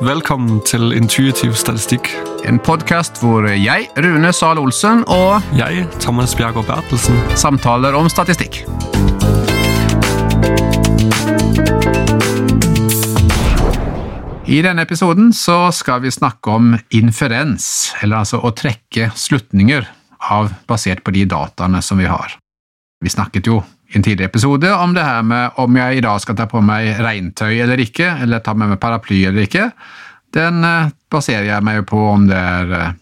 Velkommen til Intuitiv statistikk. En podkast hvor jeg, Rune Sahl Olsen, og Jeg, Thomas Bjergård Bertelsen. samtaler om statistikk. I denne episoden så skal vi snakke om inferens, eller altså å trekke slutninger av, basert på de dataene som vi har. Vi snakket jo i en tidligere episode om det her med om jeg i dag skal ta på meg regntøy eller ikke, eller ta med meg paraply eller ikke. Den eh, baserer jeg meg på om det er eh,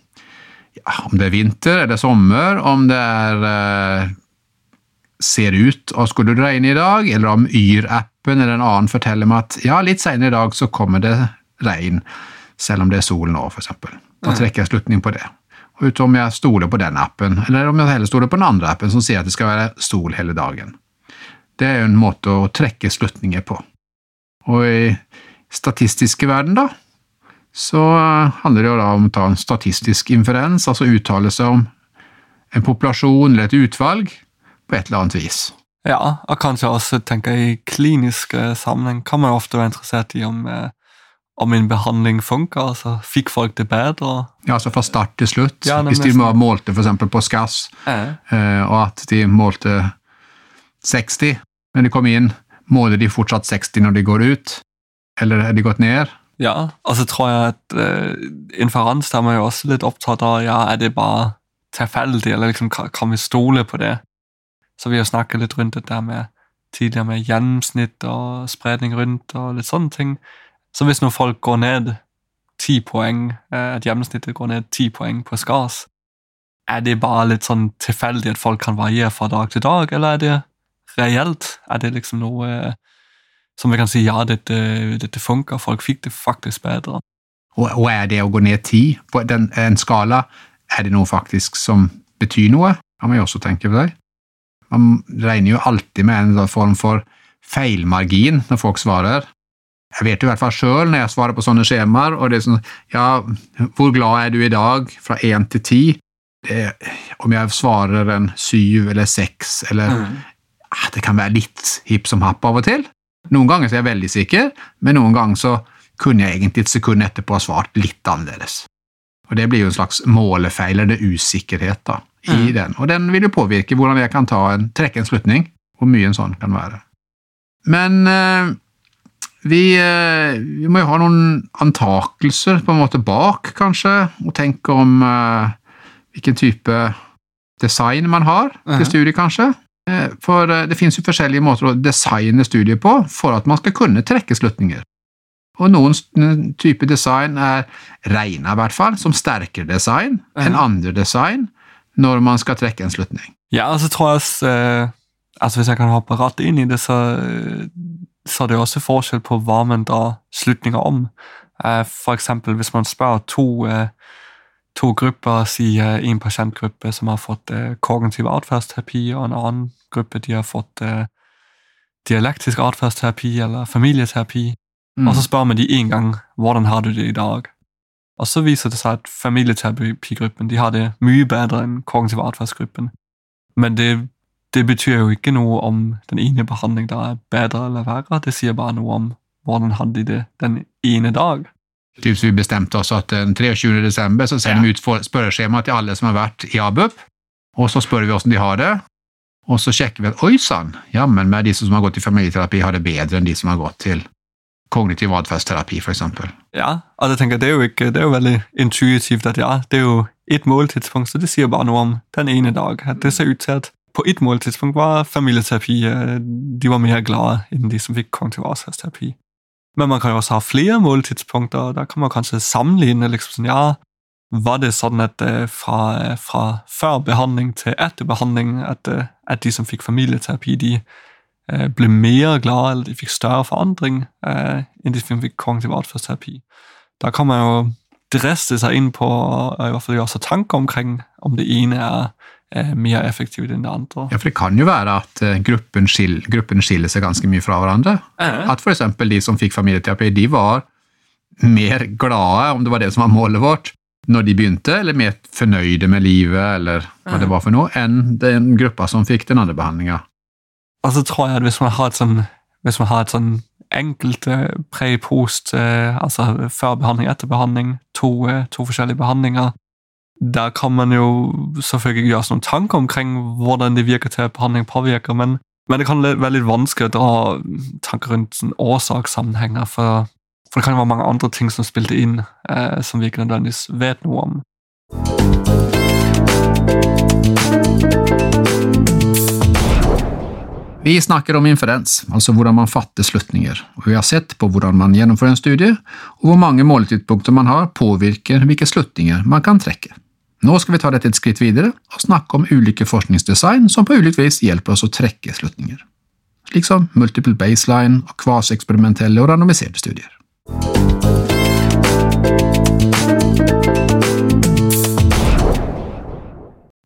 ja, om det er vinter eller sommer, om det er eh, ser ut og skulle det regne i dag, eller om Yr-appen eller en annen forteller meg at ja, litt senere i dag så kommer det regn, selv om det er sol nå, eksempel. Da trekker jeg slutning på det. Ut om jeg stoler på den appen, eller om jeg heller stoler på den andre appen som sier at det skal være sol hele dagen. Det er jo en måte å trekke slutninger på. Og i statistiske verden, da, så handler det jo da om å ta en statistisk inferens, altså uttale seg om en populasjon eller et utvalg på et eller annet vis. Ja, og kanskje også tenke i klinisk eh, sammenheng kan man ofte være interessert i om, eh, om en behandling funka? altså Fikk folk det bedre? Ja, altså fra start til slutt. Ja, Hvis de nesten. målte eksempel på SKAS, Eh, eh, og at de målte 60 når de kom inn, måler de fortsatt 60 når de går ut? Eller er de gått ned? ja, og så tror jeg at eh, inferans der er man jo også litt opptatt av ja, er det bare tilfeldig, eller liksom, kan vi stole på det? Så vi har snakket litt rundt det der med tidligere med gjennomsnitt og spredning rundt og litt sånne ting. Så hvis når folk går ned ti poeng, eh, at gjennomsnittet går ned ti poeng på SKAS, er det bare litt sånn tilfeldig at folk kan variere fra dag til dag, eller er det reelt? Er det liksom noe eh, som vi kan si ja, dette, dette funker, folk fikk det faktisk bedre? Og, og er det å gå ned ti på den, en skala, er det noe faktisk som betyr noe? Kan man jo også tenke på det. Man regner jo alltid med en form for feilmargin når folk svarer. Jeg vet i hvert fall sjøl når jeg svarer på sånne skjemaer, og det er sånn Ja, hvor glad er du i dag? Fra én til ti? Om jeg svarer en syv eller seks, eller ah, Det kan være litt hipp som happ av og til. Noen ganger så er jeg veldig sikker, men noen ganger så kunne jeg egentlig et sekund etterpå ha svart litt annerledes. Og Det blir jo en slags målefeil, eller usikkerhet, da, i Mm. den. Og den vil jo påvirke hvordan jeg kan ta en, trekke en slutning, hvor mye en sånn kan være. Men eh, vi, eh, vi må jo ha noen antakelser på en måte bak, kanskje, og tenke om uh, hvilken type design man har til Mhm. studiet, kanskje. Eh, For det finnes jo forskjellige måter å designe studiet på for at man skal kunne trekke slutninger. Og noen type design er regna, i hvert fall, som sterkere design enn Mhm. andre design når man skal trekke en slutning. Ja, altså så tror jeg eh, altså Hvis jeg kan hoppe rett inn i det, så, eh, så er det også forskjell på hva man drar slutninger om. Eh, for eksempel hvis man spør to, eh, to grupper, si eh, en pasientgruppe som har fått eh, kognitiv atferdsterapi, og en annen gruppe de har fått eh, dialektisk atferdsterapi eller familieterapi, Mm. og så spør man de en gang hvordan har du det i dag. Og så viser det seg at familieterapigruppen de har det mye bedre enn kognitiv atferdsgruppen. Men det, det betyr jo ikke noe om den ene behandling da er bedre eller verre. Det sier bare noe om hvordan hadde de det den ene dag. Typ vi bestemte oss at den 23. desember så sender vi ut for- spørreskjema til alle som har vært i ABUP, og så spør vi hvordan de har det, og så sjekker vi at oi sann, jammen med de som har gått i familieterapi, har det bedre enn de som har gått til kognitiv atferdsterapi, eksempel. Ja, og jeg tenker det er jo, ikke, det er jo veldig intuitivt at ja, det er jo et måltidspunkt, så det sier bare noe om den ene dag. At det ser ut til at på et måltidspunkt var familieterapi eh, de var mer glade enn de som fikk kognitiv atferdsterapi. Men man kan jo også ha flere måltidspunkter, og da kan man kanskje sammenligne liksom sånn, ja, var det sånn at eh, fra, fra før behandling til etter behandling, at, at de som fikk familieterapi, de ble mer glade, eller de fikk større forandring enn de som fikk kognitiv atferdsterapi. Da kan man jo dresse seg inn på, og i hvert fall gjøre seg tanker omkring om det ene er mer effektivt enn det andre. Ja, for det kan jo være at eh, gruppen, skil, gruppen skiller seg ganske mye fra hverandre. Eh, At eksempel de som fikk familieterapi, de var mer glade, om det var det som var målet vårt, når de begynte, eller mer fornøyde med livet, eller hva det var for noe, enn den gruppa som fikk den andre behandlinga. Og så tror jeg at hvis man har et sånn, hvis man har et sånn enkelte pre-post, eh, altså før behandling, etter behandling, to, eh, to forskjellige behandlinger. Der kan man jo selvfølgelig gjøre seg noen tanker omkring hvordan det virker til behandling påvirker, men, men det kan være litt vanskelig å dra tanker rundt sånn årsakssammenhenger, for, for, det kan jo være mange andre ting som spilte inn, eh, som vi ikke nødvendigvis vet noe om. Vi snakker om inferens, altså hvordan man fatter slutninger, og vi har sett på hvordan man gjennomfører en studie, og hvor mange måletidspunkter man har påvirker hvilke slutninger man kan trekke. Nå skal vi ta dette et skritt videre og snakke om ulike forskningsdesign som på ulikt vis hjelper oss å trekke slutninger, slik som multiple baseline og kvasieksperimentelle og randomiserte studier.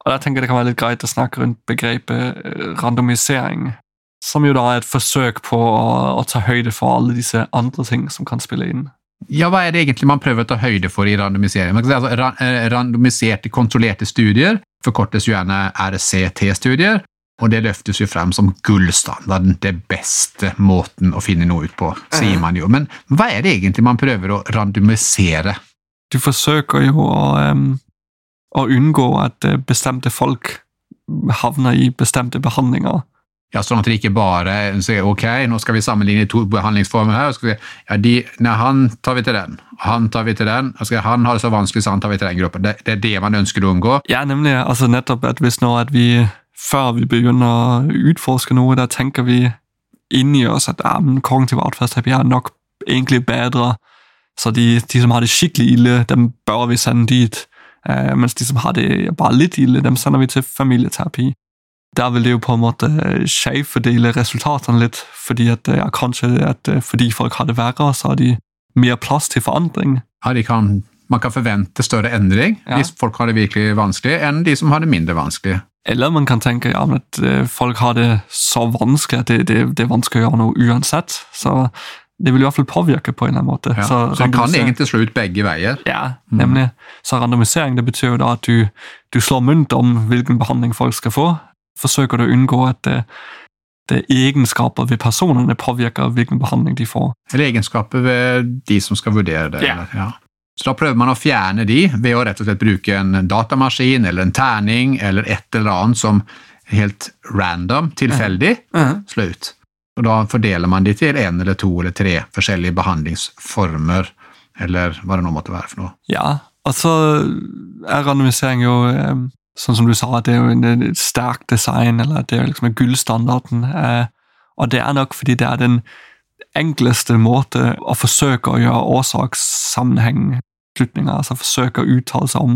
Og jeg tenker Det kan være litt greit å snakke rundt begrepet eh, randomisering, som jo da er et forsøk på å, å ta høyde for alle disse andre ting som kan spille inn. Ja, Hva er det egentlig man prøver å ta høyde for i randomisering? Altså, eh, randomiserte, kontrollerte studier forkortes jo gjerne RCT-studier, og det løftes jo frem som gullstandarden, det beste måten å finne noe ut på, sier man jo. Men hva er det egentlig man prøver å randomisere? Du forsøker jo å, um, å unngå at eh, bestemte folk havner i bestemte behandlinger. Ja, Sånn at det ikke bare sier ok, nå skal vi sammenligne to behandlingsformer her. skal vi, ja, de, nei, Han tar vi til den, han tar vi til den. Altså, Han har det så vanskelig, så han tar vi til den gruppen. Det, det er det man ønsker å unngå. Ja, nemlig. altså nettopp at hvis nå at vi, før vi begynner å utforske noe, da tenker vi inni oss at ja, men kognitiv atferdsterapi er nok egentlig bedre. Så de, de, som har det skikkelig ille, dem bør vi sende dit. Uh, mens de som har det bare litt ille, dem sender vi til familieterapi der vil det jo på en måte skjevfordele resultatene litt, fordi at ja, kanskje at fordi folk har det verre, så har de mer plass til forandring. Ja, kan, Man kan forvente større endring ja. hvis folk har det virkelig vanskelig, enn de som har det mindre vanskelig. Eller man kan tenke ja, at folk har det så vanskelig at det, det, det er vanskelig å gjøre noe uansett. Så det vil i hvert fall påvirke på en eller annen måte. Ja, så, så det kan egentlig slå ut begge veier. Ja, nemlig. Mm. Så randomisering det betyr jo da at du, du slår mynt om hvilken behandling folk skal få, forsøker du å unngå at det, det egenskaper ved personene påvirker hvilken behandling de får. Eller egenskaper ved de som skal vurdere det. Yeah. Eller, ja. Så da prøver man å fjerne de ved å rett og slett bruke en datamaskin eller en terning eller et eller annet som helt random, tilfeldig, uh -huh. slår ut. Og Da fordeler man de til en eller to eller tre forskjellige behandlingsformer, eller hva det nå måtte være for noe. Ja, altså er randomisering jo sånn som du sa, at det er jo en, et sterkt design, eller at det er liksom gullstandarden. Eh, og det er nok fordi det er den enkleste måte å forsøke å gjøre årsakssammenhengslutninger, altså forsøke å uttale seg om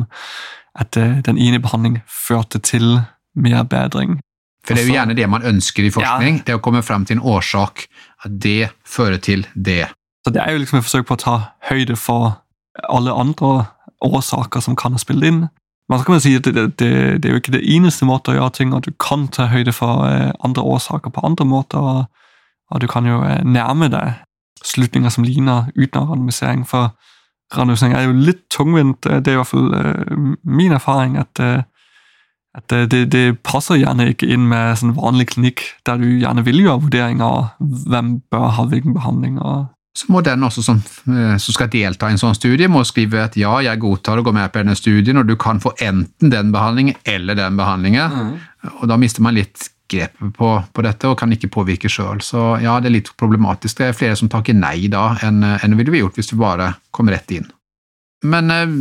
at eh, den ene behandling førte til mer bedring. For det er jo gjerne det man ønsker i forskning, ja. det å komme frem til en årsak, at det fører til det. Så det er jo liksom et forsøk på å ta høyde for alle andre årsaker som kan ha spilt inn, man si at det, det, det, er jo ikke det eneste måte å gjøre ting, og du kan ta høyde for eh, andre årsaker på andre måter. Og, og du kan jo eh, nærme deg slutninger som ligner uten randomisering. For randomisering er jo litt tungvint. Det er i hvert fall min erfaring. at, at det, det, passer gjerne ikke inn med sånn vanlig klinikk, der du gjerne vil gjøre vurderinger av hvem bør ha hvilken behandling. og så må den også som, eh, som, skal delta i en sånn studie, må skrive at ja, jeg godtar å gå med på denne studien, og du kan få enten den behandlingen eller den behandlingen. Mm. Og da mister man litt grepet på, på, dette og kan ikke påvirke sjøl. Så ja, det er litt problematisk. Det er flere som takker nei da enn, enn ville vi gjort hvis du bare kom rett inn. Men eh,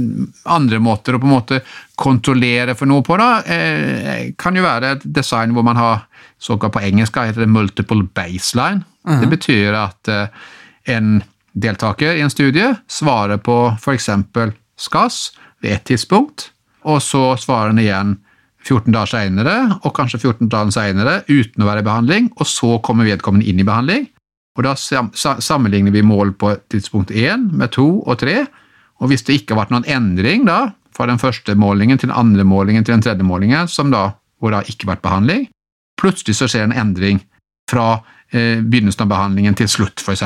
andre måter å på en måte kontrollere for noe på da, eh, kan jo være et design hvor man har såkalt på engelsk heter det multiple baseline. Mm. Det betyr at eh, en deltaker i en studie svarer på f.eks. SKAS ved et tidspunkt, og så svarer han igjen 14 dager seinere, og kanskje 14 dager seinere, uten å være i behandling, og så kommer vedkommende inn i behandling. Og Da sammenligner vi mål på tidspunkt 1 med 2 og 3, og hvis det ikke har vært noen endring da, fra den første målingen til den andre målingen til den tredje målingen, som da, hvor det har ikke vært behandling, plutselig så skjer en endring fra eh, begynnelsen av behandlingen til slutt, f.eks.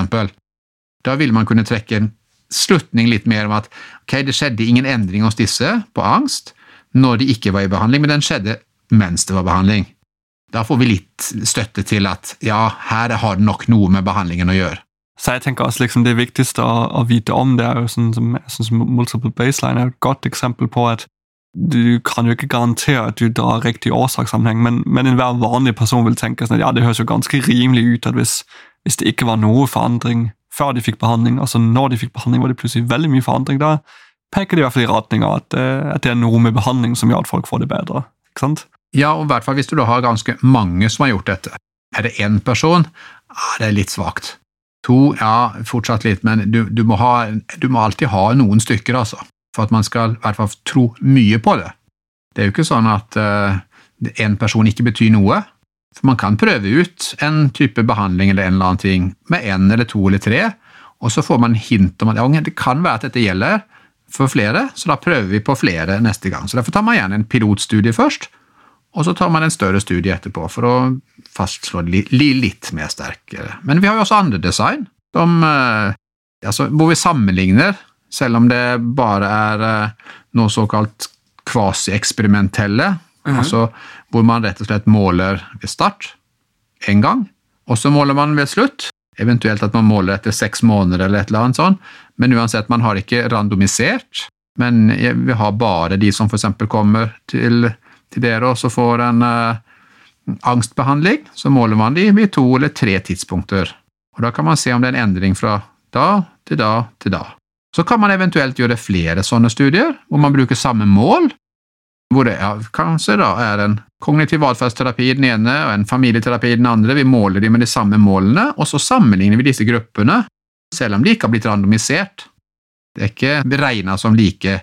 Da vil man kunne trekke en slutning litt mer om at ok, det skjedde ingen endring hos disse på angst når de ikke var i behandling, men den skjedde mens det var behandling. Da får vi litt støtte til at ja, her har det nok noe med behandlingen å gjøre. Så jeg tenker også liksom det viktigste å, å vite om, det er jo sånn som, jeg synes multiple baseline er et godt eksempel på at du kan jo ikke garantere at du drar riktig årsakssammenheng, men, men enhver vanlig person vil tenke sånn at ja, det høres jo ganske rimelig ut at hvis, hvis det ikke var noe forandring før de fikk behandling, altså når de fikk behandling, var det plutselig veldig mye forandring. Da peker det i hvert fall i retning av at, eh, at, det er noe med behandling som gjør at folk får det bedre. ikke sant? Ja, og i hvert fall hvis du da har ganske mange som har gjort dette. Er det én person? Ja, det er litt svakt. To, ja, fortsatt litt, men du, du, må ha, du, må alltid ha noen stykker, altså, for at man skal i hvert fall tro mye på det. Det er jo ikke sånn at én uh, person ikke betyr noe. For man kan prøve ut en type behandling eller en eller annen ting med én eller to eller tre, og så får man hint om at ja, det kan være at dette gjelder for flere, så da prøver vi på flere neste gang. Så Derfor tar man gjerne en pilotstudie først, og så tar man en større studie etterpå for å fastslå litt mer sterkere. Men vi har jo også andre design, som, eh, altså, hvor vi sammenligner, selv om det bare er eh, noe såkalt kvasi-eksperimentelle, mm -hmm. altså hvor man rett og slett måler ved start én gang, og så måler man ved slutt. Eventuelt at man måler etter seks måneder eller et eller annet sånt, men uansett, man har ikke randomisert. Men vi har bare de som f.eks. kommer til til dere også får en uh, angstbehandling, så måler man de ved to eller tre tidspunkter. Og Da kan man se om det er en endring fra da til da til da. Så kan man eventuelt gjøre flere sånne studier, hvor man bruker samme mål, hvor det kanskje da er en kognitiv atferdsterapi i den ene og en familieterapi i den andre. Vi måler dem med de samme målene, og så sammenligner vi disse gruppene, selv om de ikke har blitt randomisert. Det er ikke beregna som like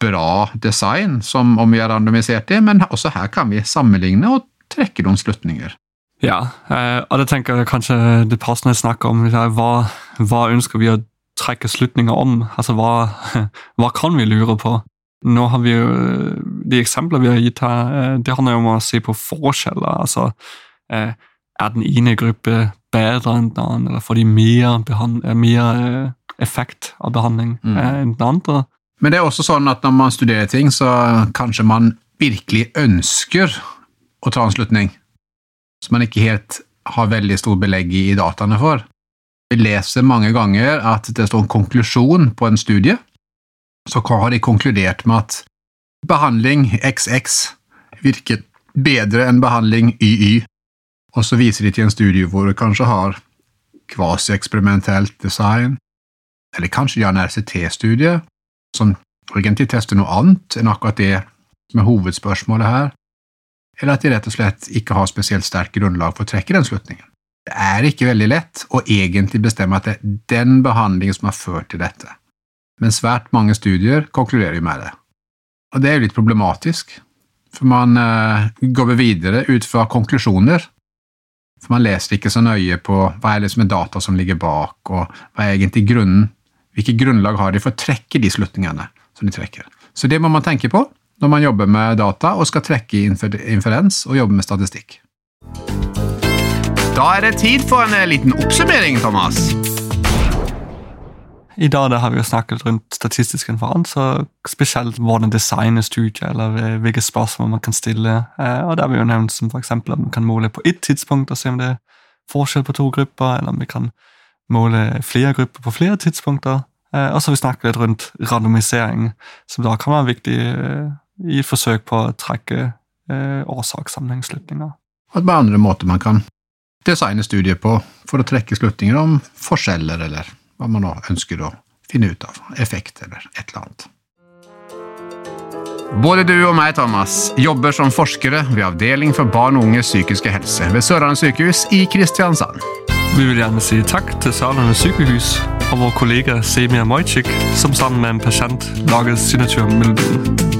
bra design som om vi har randomisert dem, men også her kan vi sammenligne og trekke noen slutninger. Ja, eh, og det tenker jeg kanskje det passende snakker om. Hva, hva, ønsker vi å trekke slutninger om? Altså, hva, hva, kan vi lure på? Nå har vi jo, De eksemplene vi har gitt her, eh, det handler jo om å se på forskjeller. altså eh, Er den ene gruppe bedre enn den andre, eller får de mer, mer effekt av behandling mm. enn den andre? Men det er også sånn at når man studerer ting, så kanskje man virkelig ønsker å ta en slutning, som man ikke helt har veldig stor belegg i dataene for. Vi leser mange ganger at det står en konklusjon på en studie, så har de konkludert med at behandling XX virker bedre enn behandling YY, og så viser de til en studie hvor det kanskje har kvasieksperimentelt design, eller kanskje de har en RCT-studie, som egentlig tester noe annet enn akkurat det som er hovedspørsmålet her, eller at de rett og slett ikke har spesielt sterkt grunnlag for å trekke den slutningen. Det er ikke veldig lett å egentlig bestemme at det er den behandlingen som har ført til dette, men svært mange studier konkluderer med det. Og det er jo litt problematisk, for man uh, går videre ut fra konklusjoner. For man leser ikke så nøye på hva er det som er data som ligger bak, og hva er egentlig grunnen Hvilke grunnlag har de for å trekke de slutningene som de trekker? Så det må man tenke på når man jobber med data og skal trekke inferens og jobbe med statistikk. Da er det tid for en eh, liten oppsummering, Thomas. I dag har vi jo snakket rundt statistisk inferens, og spesielt hvordan designe studier, eller hvilke spørsmål man kan stille. Eh, og Der har vi jo nevnt som f.eks. at man kan måle på ett tidspunkt og se om det er forskjell på to grupper, eller om vi kan måle flere grupper på flere tidspunkter. Eh, og så har vi snakket litt rundt randomisering, som da kan være viktig eh, i et forsøk på å trekke årsakssammenhengsslutninger. Og med andre måter man kan designe studier på for å trekke slutninger om forskjeller, eller hva man nå ønsker å finne ut av, effekt eller et eller annet. Både du og meg, Thomas, jobber som forskere ved Avdeling for barn og unges psykiske helse ved Sørlandet sykehus i Kristiansand. Vi vil gjerne si takk til Sørlandet sykehus og vår kollega Semia Mojcik, som sammen med en pasient lager signaturmelodien.